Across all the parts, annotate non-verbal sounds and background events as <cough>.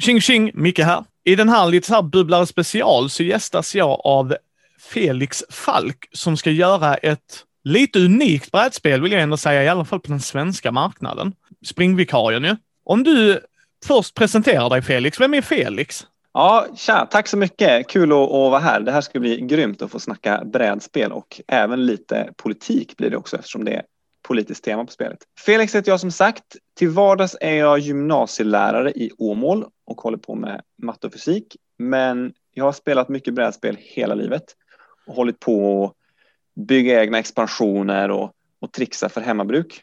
Tjing tjing, Micke här. I den här lite så här bubblare special så gästas jag av Felix Falk som ska göra ett lite unikt brädspel vill jag ändå säga, i alla fall på den svenska marknaden. Springvikarien ju. Om du först presenterar dig Felix, vem är Felix? Ja, tja, tack så mycket. Kul att, att vara här. Det här ska bli grymt att få snacka brädspel och även lite politik blir det också eftersom det politiskt tema på spelet. Felix heter jag som sagt. Till vardags är jag gymnasielärare i Åmål och håller på med matte och fysik. Men jag har spelat mycket brädspel hela livet och hållit på att bygga egna expansioner och, och trixa för hemmabruk.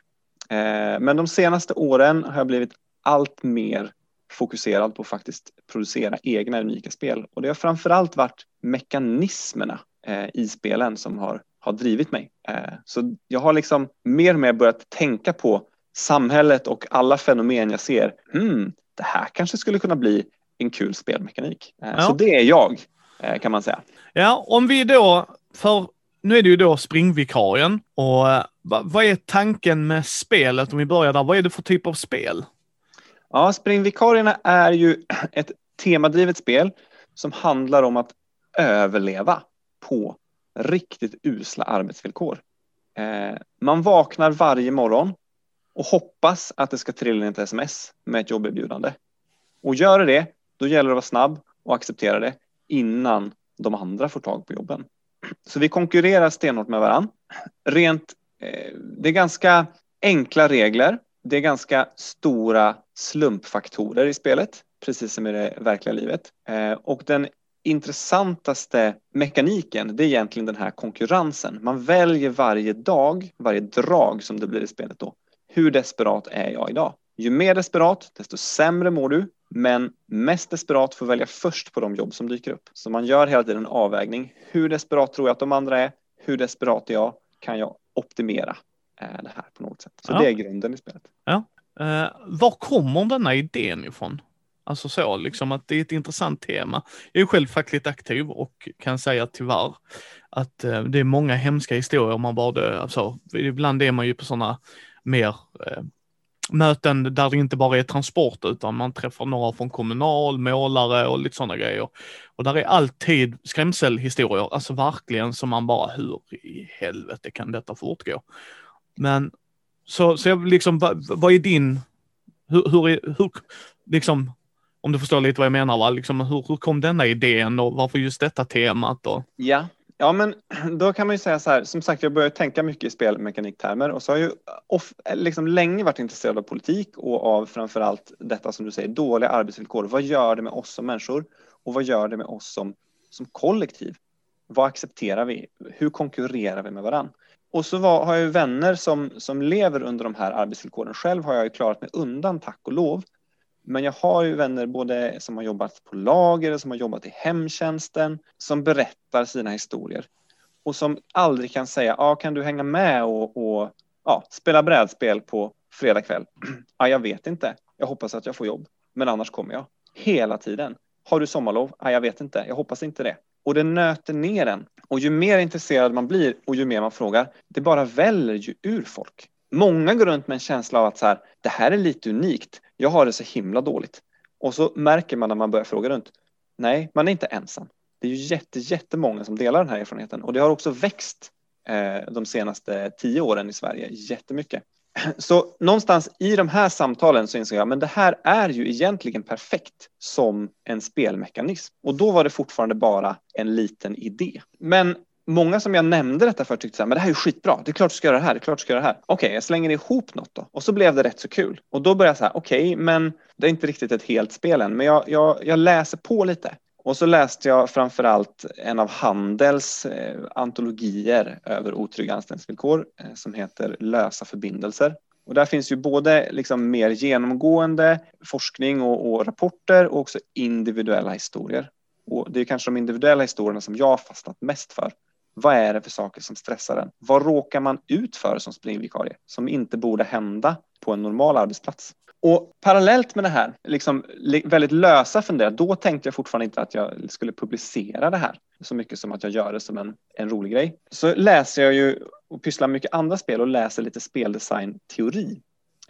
Eh, men de senaste åren har jag blivit allt mer fokuserad på att faktiskt producera egna unika spel. Och det har framförallt varit mekanismerna eh, i spelen som har, har drivit mig. Eh, så jag har liksom mer och mer börjat tänka på samhället och alla fenomen jag ser. Hmm, det här kanske skulle kunna bli en kul spelmekanik. Eh, ja. Så det är jag, eh, kan man säga. Ja, om vi då, för nu är det ju då springvikarien och vad är tanken med spelet om vi börjar där? Vad är det för typ av spel? Ja, Springvikarierna är ju <clears throat> ett temadrivet spel som handlar om att överleva på riktigt usla arbetsvillkor. Eh, man vaknar varje morgon och hoppas att det ska trilla in ett sms med ett jobberbjudande. Och gör det det, då gäller det att vara snabb och acceptera det innan de andra får tag på jobben. Så vi konkurrerar stenhårt med varandra. Rent, eh, det är ganska enkla regler det är ganska stora slumpfaktorer i spelet, precis som i det verkliga livet. Eh, och den intressantaste mekaniken, det är egentligen den här konkurrensen. Man väljer varje dag, varje drag som det blir i spelet då. Hur desperat är jag idag? Ju mer desperat, desto sämre mår du. Men mest desperat får välja först på de jobb som dyker upp. Så man gör hela tiden en avvägning. Hur desperat tror jag att de andra är? Hur desperat är jag? Kan jag optimera? det här på något sätt. Så ja. det är grunden i spelet. Ja. Uh, var kommer denna idén ifrån? Alltså så, liksom att det är ett intressant tema. Jag är själv fackligt aktiv och kan säga tyvärr att eh, det är många hemska historier man bara, alltså, ibland är man ju på sådana mer eh, möten där det inte bara är transport utan man träffar några från kommunal, målare och lite sådana grejer. Och där är alltid skrämselhistorier, alltså verkligen som man bara, hur i helvete kan detta fortgå? Men så, så jag liksom, vad, vad är din, hur, hur, hur, liksom, om du förstår lite vad jag menar, va? Liksom, hur, hur kom denna idén och varför just detta temat? Då? Ja, ja, men <clears throat> då kan man ju säga så här, som sagt, jag börjar tänka mycket i spelmekaniktermer och så har jag ju off, liksom länge varit intresserad av politik och av framförallt detta som du säger, dåliga arbetsvillkor. Vad gör det med oss som människor och vad gör det med oss som, som kollektiv? Vad accepterar vi? Hur konkurrerar vi med varann? Och så var, har jag ju vänner som, som lever under de här arbetsvillkoren. Själv har jag ju klarat mig undan, tack och lov. Men jag har ju vänner både som har jobbat på lager och som har jobbat i hemtjänsten som berättar sina historier och som aldrig kan säga, ja, kan du hänga med och, och ja, spela brädspel på fredag kväll? ja, <clears throat> ah, jag vet inte. Jag hoppas att jag får jobb, men annars kommer jag. Hela tiden. Har du sommarlov? Ja, jag vet inte. Jag hoppas inte det och det nöter ner en. Och ju mer intresserad man blir och ju mer man frågar, det bara väller ju ur folk. Många går runt med en känsla av att så här, det här är lite unikt. Jag har det så himla dåligt. Och så märker man när man börjar fråga runt. Nej, man är inte ensam. Det är ju jätte, jättemånga som delar den här erfarenheten och det har också växt eh, de senaste tio åren i Sverige jättemycket. <clears throat> Så någonstans i de här samtalen så insåg jag men det här är ju egentligen perfekt som en spelmekanism. Och då var det fortfarande bara en liten idé. Men många som jag nämnde detta för tyckte så här, men det här är skitbra, det är klart du ska göra det här, det är klart du ska göra det här. Okej, okay, jag slänger ihop något då. Och så blev det rätt så kul. Och då började jag så här, okej, okay, men det är inte riktigt ett helt spel än, men jag, jag, jag läser på lite. Och så läste jag framförallt en av Handels eh, antologier över otrygga anställningsvillkor eh, som heter Lösa förbindelser. Och där finns ju både liksom mer genomgående forskning och, och rapporter och också individuella historier. Och det är kanske de individuella historierna som jag fastnat mest för. Vad är det för saker som stressar en? Vad råkar man ut för som springvikarie som inte borde hända på en normal arbetsplats? Och parallellt med det här, liksom väldigt lösa funderingar, då tänkte jag fortfarande inte att jag skulle publicera det här så mycket som att jag gör det som en, en rolig grej. Så läser jag ju och pysslar mycket andra spel och läser lite speldesign-teori.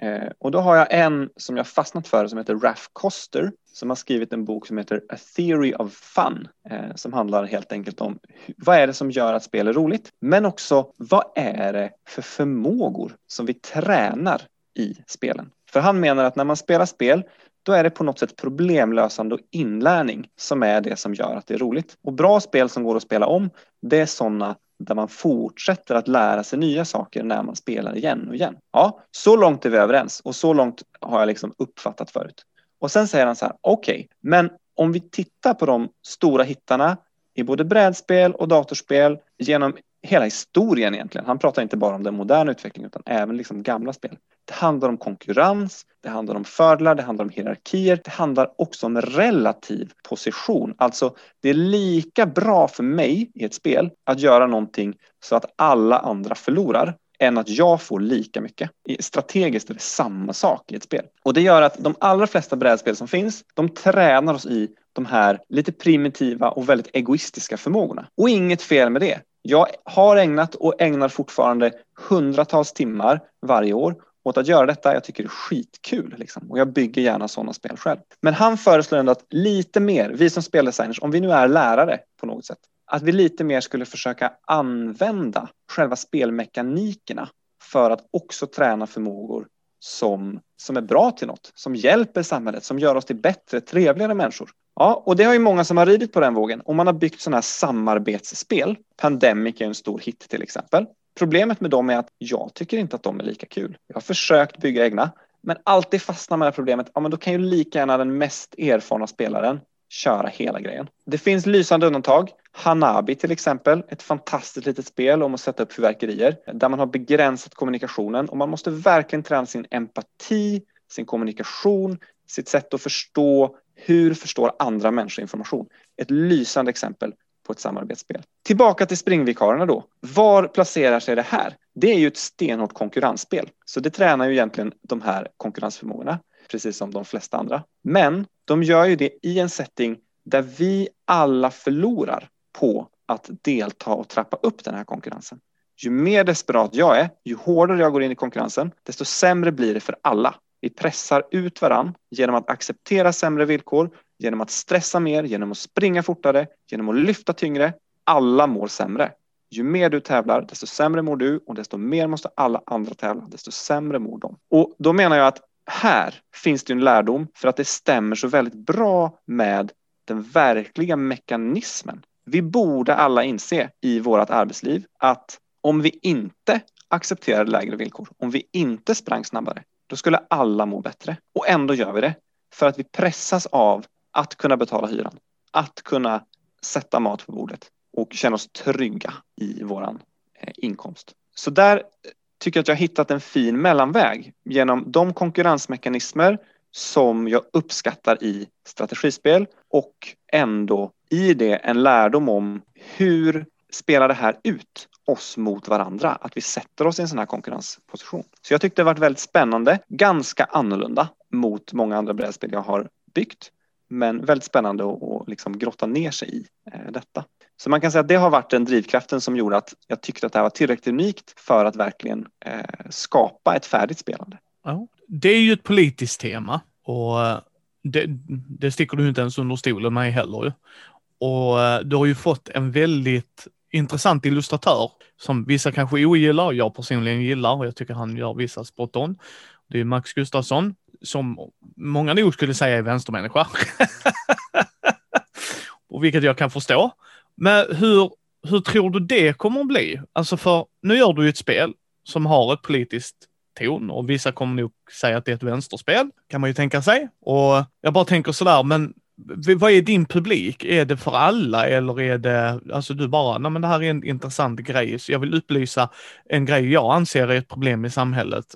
Eh, och då har jag en som jag fastnat för som heter Raf Koster som har skrivit en bok som heter A Theory of Fun eh, som handlar helt enkelt om vad är det som gör att spel är roligt? Men också vad är det för förmågor som vi tränar i spelen? För han menar att när man spelar spel då är det på något sätt problemlösande och inlärning som är det som gör att det är roligt. Och bra spel som går att spela om, det är sådana där man fortsätter att lära sig nya saker när man spelar igen och igen. Ja, så långt är vi överens och så långt har jag liksom uppfattat förut. Och sen säger han så här, okej, okay, men om vi tittar på de stora hittarna i både brädspel och datorspel genom hela historien egentligen. Han pratar inte bara om den moderna utvecklingen utan även liksom gamla spel. Det handlar om konkurrens, det handlar om fördelar, det handlar om hierarkier, det handlar också om relativ position. Alltså, det är lika bra för mig i ett spel att göra någonting så att alla andra förlorar än att jag får lika mycket. Strategiskt är det samma sak i ett spel. Och det gör att de allra flesta brädspel som finns, de tränar oss i de här lite primitiva och väldigt egoistiska förmågorna. Och inget fel med det. Jag har ägnat och ägnar fortfarande hundratals timmar varje år åt att göra detta. Jag tycker det är skitkul liksom. och jag bygger gärna sådana spel själv. Men han föreslår ändå att lite mer, vi som speldesigners, om vi nu är lärare på något sätt, att vi lite mer skulle försöka använda själva spelmekanikerna för att också träna förmågor som, som är bra till något, som hjälper samhället, som gör oss till bättre, trevligare människor. Ja, och det har ju många som har ridit på den vågen och man har byggt sådana här samarbetsspel. Pandemic är en stor hit till exempel. Problemet med dem är att jag tycker inte att de är lika kul. Jag har försökt bygga egna, men alltid fastnar med det problemet. Ja, men då kan ju lika gärna den mest erfarna spelaren köra hela grejen. Det finns lysande undantag. Hanabi till exempel, ett fantastiskt litet spel om att sätta upp fyrverkerier där man har begränsat kommunikationen och man måste verkligen träna sin empati, sin kommunikation, sitt sätt att förstå hur förstår andra människor information. Ett lysande exempel på ett samarbetsspel. Tillbaka till springvikarierna då. Var placerar sig det här? Det är ju ett stenhårt konkurrensspel, så det tränar ju egentligen de här konkurrensförmågorna, precis som de flesta andra. Men de gör ju det i en setting där vi alla förlorar på att delta och trappa upp den här konkurrensen. Ju mer desperat jag är, ju hårdare jag går in i konkurrensen, desto sämre blir det för alla. Vi pressar ut varann genom att acceptera sämre villkor, genom att stressa mer, genom att springa fortare, genom att lyfta tyngre. Alla mår sämre. Ju mer du tävlar, desto sämre mår du och desto mer måste alla andra tävla, desto sämre mår de. Och då menar jag att här finns det en lärdom för att det stämmer så väldigt bra med den verkliga mekanismen. Vi borde alla inse i vårt arbetsliv att om vi inte accepterade lägre villkor, om vi inte sprang snabbare, då skulle alla må bättre. Och ändå gör vi det för att vi pressas av att kunna betala hyran, att kunna sätta mat på bordet och känna oss trygga i våran eh, inkomst. Så där eh, tycker jag att jag har hittat en fin mellanväg genom de konkurrensmekanismer som jag uppskattar i strategispel och ändå i det en lärdom om hur spelar det här ut oss mot varandra, att vi sätter oss i en sån här konkurrensposition. Så jag tyckte det varit väldigt spännande, ganska annorlunda mot många andra brädspel jag har byggt, men väldigt spännande att liksom grotta ner sig i eh, detta. Så man kan säga att det har varit den drivkraften som gjorde att jag tyckte att det här var tillräckligt unikt för att verkligen eh, skapa ett färdigt spelande. Ja, det är ju ett politiskt tema och eh, det, det sticker du inte ens under stolen med heller. Och eh, du har ju fått en väldigt intressant illustratör som vissa kanske ogillar, jag personligen gillar och jag tycker han gör vissa spot on. Det är Max Gustafsson som många nog skulle säga är vänstermänniska. <laughs> och vilket jag kan förstå. Men hur, hur tror du det kommer att bli? Alltså för nu gör du ju ett spel som har ett politiskt ton och vissa kommer nog säga att det är ett vänsterspel, kan man ju tänka sig. Och jag bara tänker sådär, men vad är din publik? Är det för alla eller är det, alltså du bara, nej men det här är en intressant grej, så jag vill upplysa en grej jag anser är ett problem i samhället.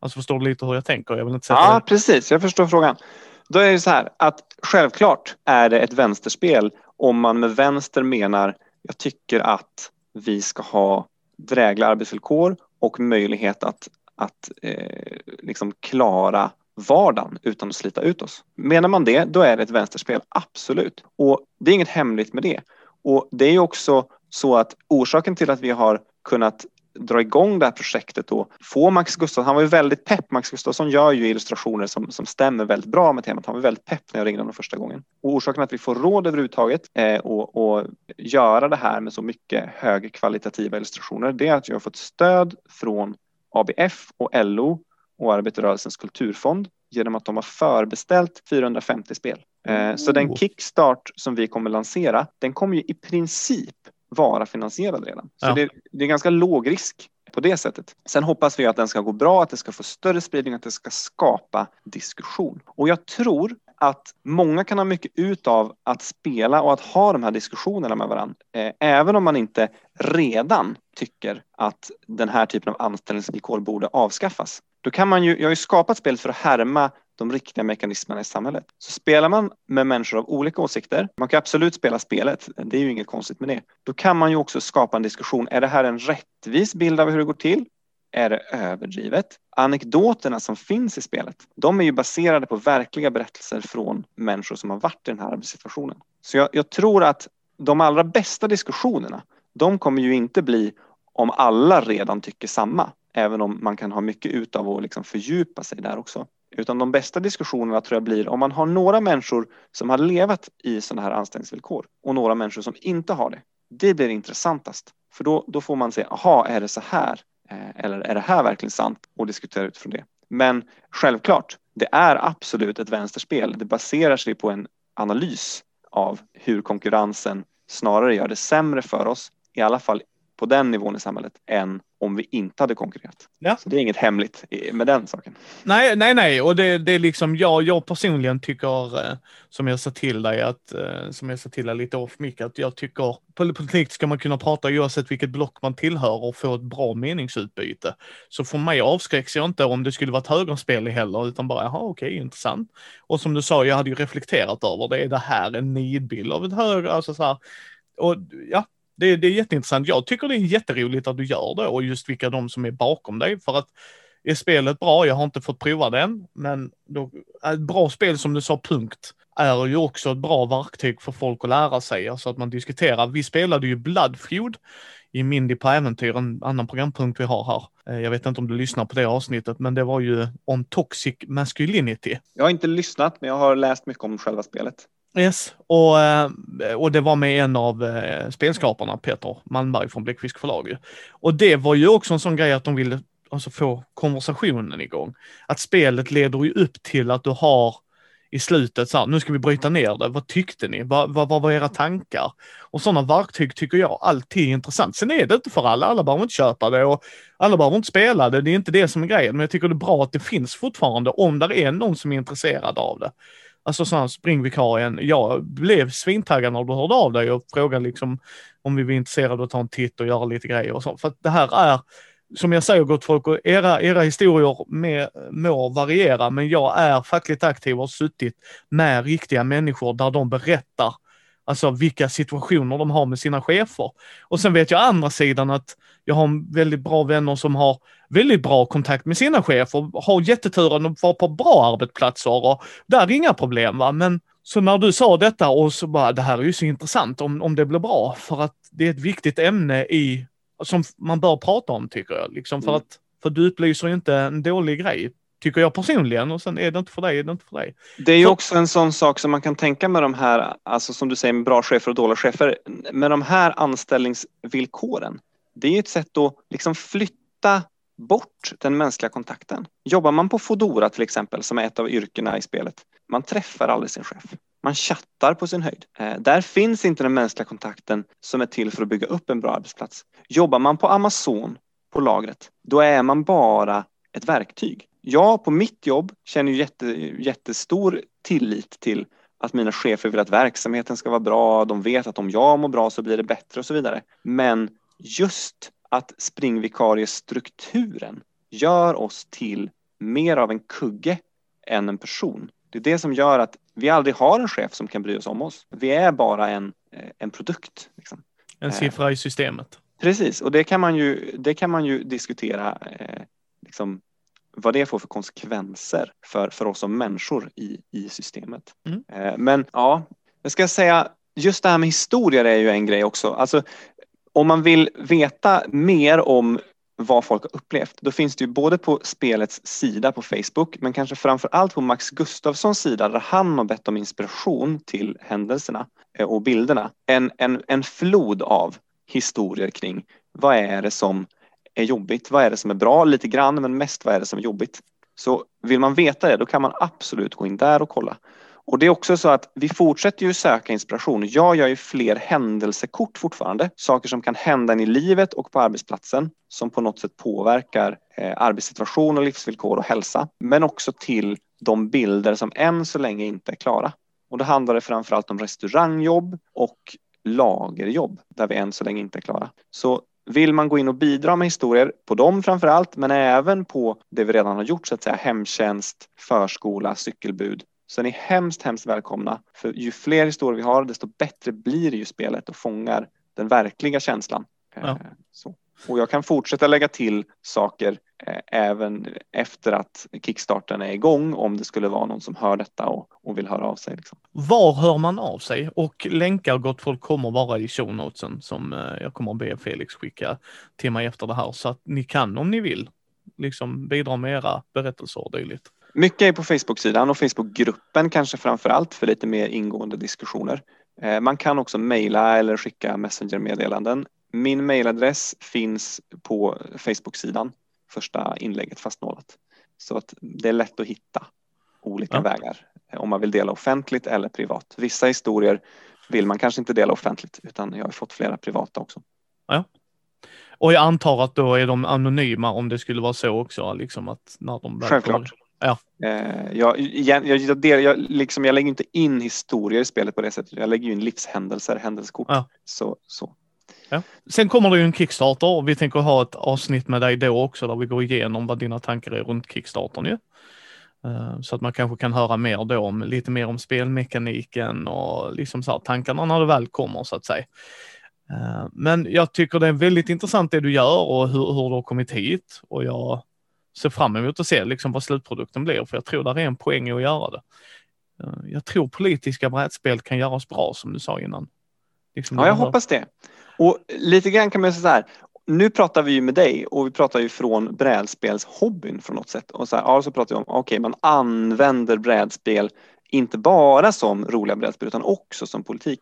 Alltså förstår du lite hur jag tänker? Jag vill inte sätta ja, precis, jag förstår frågan. Då är det så här att självklart är det ett vänsterspel om man med vänster menar jag tycker att vi ska ha drägliga arbetsvillkor och möjlighet att, att eh, liksom klara vardagen utan att slita ut oss. Menar man det, då är det ett vänsterspel, absolut. Och det är inget hemligt med det. Och det är också så att orsaken till att vi har kunnat dra igång det här projektet och få Max Gustafsson, han var ju väldigt pepp, Max Gustafsson gör ju illustrationer som, som stämmer väldigt bra med temat, han var väldigt pepp när jag ringde honom första gången. Och orsaken att vi får råd överhuvudtaget eh, och, och göra det här med så mycket högkvalitativa illustrationer, det är att jag har fått stöd från ABF och LO och Arbetarrörelsens kulturfond genom att de har förbeställt 450 spel. Eh, så den kickstart som vi kommer lansera, den kommer ju i princip vara finansierad redan. Så ja. det, det är ganska låg risk på det sättet. Sen hoppas vi att den ska gå bra, att det ska få större spridning, att det ska skapa diskussion. Och jag tror att många kan ha mycket ut av att spela och att ha de här diskussionerna med varandra. Eh, även om man inte redan tycker att den här typen av anställningsvillkor borde avskaffas. Då kan man ju, jag har ju skapat spelet för att härma de riktiga mekanismerna i samhället. Så spelar man med människor av olika åsikter, man kan absolut spela spelet, det är ju inget konstigt med det. Då kan man ju också skapa en diskussion. Är det här en rättvis bild av hur det går till? Är det överdrivet? Anekdoterna som finns i spelet, de är ju baserade på verkliga berättelser från människor som har varit i den här arbetssituationen. Så jag, jag tror att de allra bästa diskussionerna, de kommer ju inte bli om alla redan tycker samma, även om man kan ha mycket ut av att liksom fördjupa sig där också. Utan de bästa diskussionerna tror jag blir om man har några människor som har levat i sådana här anställningsvillkor och några människor som inte har det. Det blir intressantast. För då, då får man se, aha, är det så här? Eh, eller är det här verkligen sant? Och diskutera utifrån det. Men självklart, det är absolut ett vänsterspel. Det baserar sig på en analys av hur konkurrensen snarare gör det sämre för oss, i alla fall på den nivån i samhället, än om vi inte hade konkurrerat. Ja. Så det är inget hemligt med den saken. Nej, nej, nej, och det, det är liksom jag, jag personligen tycker, eh, som jag sa till dig, att, eh, som jag sa till dig lite off mic, att jag tycker politik ska man kunna prata oavsett vilket block man tillhör och få ett bra meningsutbyte. Så för mig avskräcks jag inte om det skulle vara ett högerspel heller, utan bara, jaha, okej, okay, intressant. Och som du sa, jag hade ju reflekterat över det, är det här en nidbild av ett höger, alltså så här, och ja, det, det är jätteintressant. Jag tycker det är jätteroligt att du gör det och just vilka de som är bakom dig för att är spelet bra? Jag har inte fått prova den, men då, ett bra spel som du sa, punkt, är ju också ett bra verktyg för folk att lära sig, alltså att man diskuterar. Vi spelade ju Bloodfeud i Mindy på äventyr, en annan programpunkt vi har här. Eh, jag vet inte om du lyssnar på det avsnittet, men det var ju om toxic masculinity. Jag har inte lyssnat, men jag har läst mycket om själva spelet. Yes, och, eh, och det var med en av eh, spelskaparna, Peter Malmberg från Bläckfisk förlag. Och det var ju också en sån grej att de ville alltså, få konversationen igång. Att spelet leder ju upp till att du har i slutet så här, nu ska vi bryta ner det. Vad tyckte ni? Vad, vad, vad var era tankar? Och sådana verktyg tycker jag alltid är intressant. Sen är det inte för alla, alla behöver inte köpa det och alla behöver inte spela det. Det är inte det som är grejen, men jag tycker det är bra att det finns fortfarande om det är någon som är intresserad av det. Alltså sån springvikarien. Jag blev svintaggad när du hörde av dig och frågade liksom om vi var intresserade av att ta en titt och göra lite grejer och så. För att det här är, som jag säger gott folk, och era, era historier med, må variera, men jag är fackligt aktiv och har suttit med riktiga människor där de berättar Alltså vilka situationer de har med sina chefer. Och sen vet jag andra sidan att jag har väldigt bra vänner som har väldigt bra kontakt med sina chefer, har jätteturen att vara på bra arbetsplatser och där är inga problem va. Men så när du sa detta och så bara, det här är ju så intressant om, om det blir bra för att det är ett viktigt ämne i, som man bör prata om tycker jag. Liksom för mm. att, för du upplyser ju inte en dålig grej tycker jag personligen och sen är det inte för dig, är det inte för dig. Det är ju också en sån sak som man kan tänka med de här, alltså som du säger med bra chefer och dåliga chefer, med de här anställningsvillkoren. Det är ju ett sätt att liksom flytta bort den mänskliga kontakten. Jobbar man på Fodora till exempel, som är ett av yrkena i spelet, man träffar aldrig sin chef. Man chattar på sin höjd. Eh, där finns inte den mänskliga kontakten som är till för att bygga upp en bra arbetsplats. Jobbar man på Amazon, på lagret, då är man bara ett verktyg jag på mitt jobb känner ju jätte, jättestor tillit till att mina chefer vill att verksamheten ska vara bra, de vet att om jag mår bra så blir det bättre och så vidare. Men just att springvikariestrukturen gör oss till mer av en kugge än en person. Det är det som gör att vi aldrig har en chef som kan bry oss om oss. Vi är bara en, eh, en produkt. Liksom. En siffra i systemet. Precis, och det kan man ju, det kan man ju diskutera eh, liksom, vad det får för konsekvenser för, för oss som människor i, i systemet. Mm. Eh, men ja, jag ska säga, just det här med historier är ju en grej också. Alltså, om man vill veta mer om vad folk har upplevt. Då finns det ju både på spelets sida på Facebook men kanske framför allt på Max Gustafssons sida där han har bett om inspiration till händelserna eh, och bilderna. En, en, en flod av historier kring vad är det som är jobbigt, vad är det som är bra lite grann men mest vad är det som är jobbigt. Så vill man veta det då kan man absolut gå in där och kolla. Och det är också så att vi fortsätter ju söka inspiration. Jag gör ju fler händelsekort fortfarande, saker som kan hända i livet och på arbetsplatsen som på något sätt påverkar eh, arbetssituation och livsvillkor och hälsa, men också till de bilder som än så länge inte är klara. Och då handlar det framförallt om restaurangjobb och lagerjobb där vi än så länge inte är klara. Så vill man gå in och bidra med historier på dem framför allt, men även på det vi redan har gjort, så att säga hemtjänst, förskola, cykelbud, så är ni hemskt, hemskt välkomna. För ju fler historier vi har, desto bättre blir ju spelet och fångar den verkliga känslan. Ja. Eh, så. Och jag kan fortsätta lägga till saker eh, även efter att kickstarten är igång om det skulle vara någon som hör detta och, och vill höra av sig. Liksom. Var hör man av sig? Och länkar gott folk kommer vara i show notesen som eh, jag kommer att be Felix skicka till mig efter det här så att ni kan om ni vill liksom bidra med era berättelser och dylikt. Mycket är på Facebook-sidan och Facebookgruppen kanske framför allt för lite mer ingående diskussioner. Eh, man kan också mejla eller skicka Messenger-meddelanden. Min mejladress finns på Facebook-sidan, första inlägget fastnålat. Så att det är lätt att hitta olika ja. vägar om man vill dela offentligt eller privat. Vissa historier vill man kanske inte dela offentligt utan jag har fått flera privata också. Ja. Och jag antar att då är de anonyma om det skulle vara så också, liksom att när de Självklart. Ja. Eh, jag, jag, jag, jag, liksom, jag lägger inte in historier i spelet på det sättet. Jag lägger in livshändelser, händelsekort. Ja. Så, så. Ja. Sen kommer det ju en Kickstarter och vi tänker ha ett avsnitt med dig då också där vi går igenom vad dina tankar är runt Kickstartern ju. Eh, så att man kanske kan höra mer då om lite mer om spelmekaniken och liksom så här, tankarna när det väl kommer så att säga. Eh, men jag tycker det är väldigt intressant det du gör och hur, hur du har kommit hit och jag ser fram emot att se liksom vad slutprodukten blir, för jag tror där är en poäng i att göra det. Eh, jag tror politiska brädspel kan göras bra som du sa innan. Liksom ja, jag hoppas det. Och lite grann kan man säga så här, nu pratar vi ju med dig och vi pratar ju från brädspelshobbyn på något sätt. Och så, här, ja, så pratar vi om, okej, okay, man använder brädspel inte bara som roliga brädspel utan också som politik.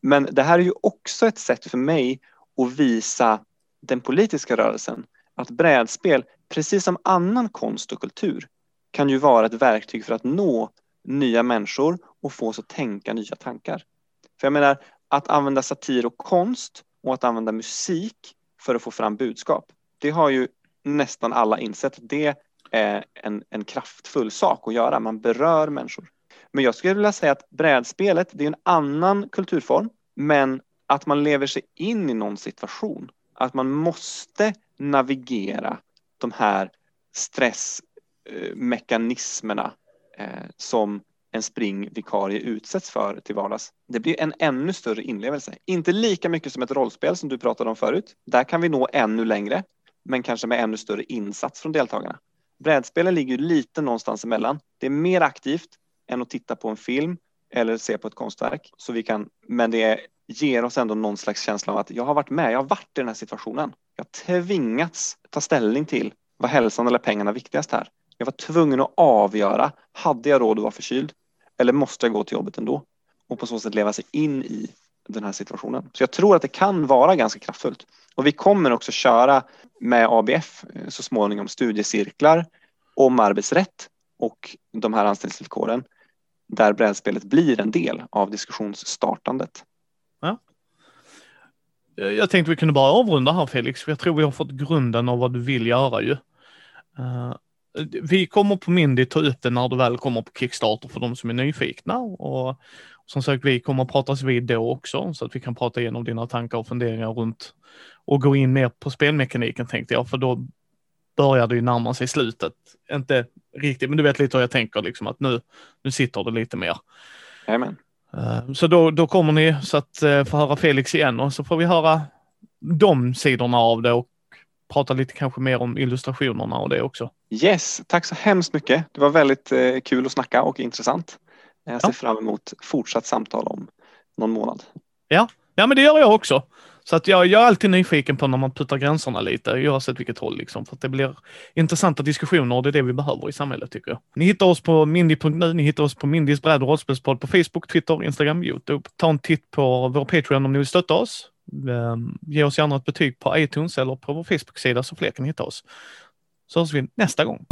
Men det här är ju också ett sätt för mig att visa den politiska rörelsen att brädspel precis som annan konst och kultur, kan ju vara ett verktyg för att nå nya människor och få oss att tänka nya tankar. För jag menar, att använda satir och konst och att använda musik för att få fram budskap, det har ju nästan alla insett. Det är en, en kraftfull sak att göra. Man berör människor. Men jag skulle vilja säga att brädspelet, det är en annan kulturform, men att man lever sig in i någon situation. Att man måste navigera de här stressmekanismerna eh, som en springvikarie utsätts för till vardags. Det blir en ännu större inlevelse. Inte lika mycket som ett rollspel som du pratade om förut. Där kan vi nå ännu längre, men kanske med ännu större insats från deltagarna. Brädspelen ligger lite någonstans emellan. Det är mer aktivt än att titta på en film eller se på ett konstverk. Så vi kan, men det ger oss ändå någon slags känsla av att jag har varit med, jag har varit i den här situationen. Jag har tvingats ta ställning till vad hälsan eller pengarna viktigast här? Jag var tvungen att avgöra, hade jag råd att vara förkyld eller måste jag gå till jobbet ändå? Och på så sätt leva sig in i den här situationen. Så jag tror att det kan vara ganska kraftfullt. Och vi kommer också köra med ABF eh, så småningom studiecirklar om arbetsrätt och de här anställningsvillkoren där brädspelet blir en del av diskussionsstartandet. Ja. Eh, jag tänkte vi kunde bara avrunda här Felix, för jag tror vi har fått grunden av vad du vill göra ju. Eh, vi kommer på Mindy ta upp det när du väl kommer på Kickstarter för de som är nyfikna och som sagt vi kommer att pratas vid då också så att vi kan prata igenom dina tankar och funderingar runt och gå in mer på spelmekaniken tänkte jag för då börjar det ju närma sig slutet. Inte riktigt, men du vet lite hur jag tänker liksom att nu, nu sitter det lite mer. Amen. Eh, så då, då kommer ni så att uh, få höra Felix igen och så får vi höra de sidorna av det och prata lite kanske mer om illustrationerna och det också. Yes, tack så hemskt mycket. Det var väldigt uh, kul att snacka och intressant. Jag ser ja. fram emot fortsatt samtal om någon månad. Ja, ja men det gör jag också. Så att jag, jag är alltid nyfiken på när man puttar gränserna lite, oavsett vilket håll liksom, för att det blir intressanta diskussioner och det är det vi behöver i samhället tycker jag. Ni hittar oss på mindy.nu, ni hittar oss på Mindys bräd och rollspelspodd på Facebook, Twitter, Instagram, Youtube. Ta en titt på vår Patreon om ni vill stötta oss. Ehm, ge oss gärna ett betyg på iTunes eller på vår Facebook-sida så fler kan hitta oss. Så hörs vi nästa gång.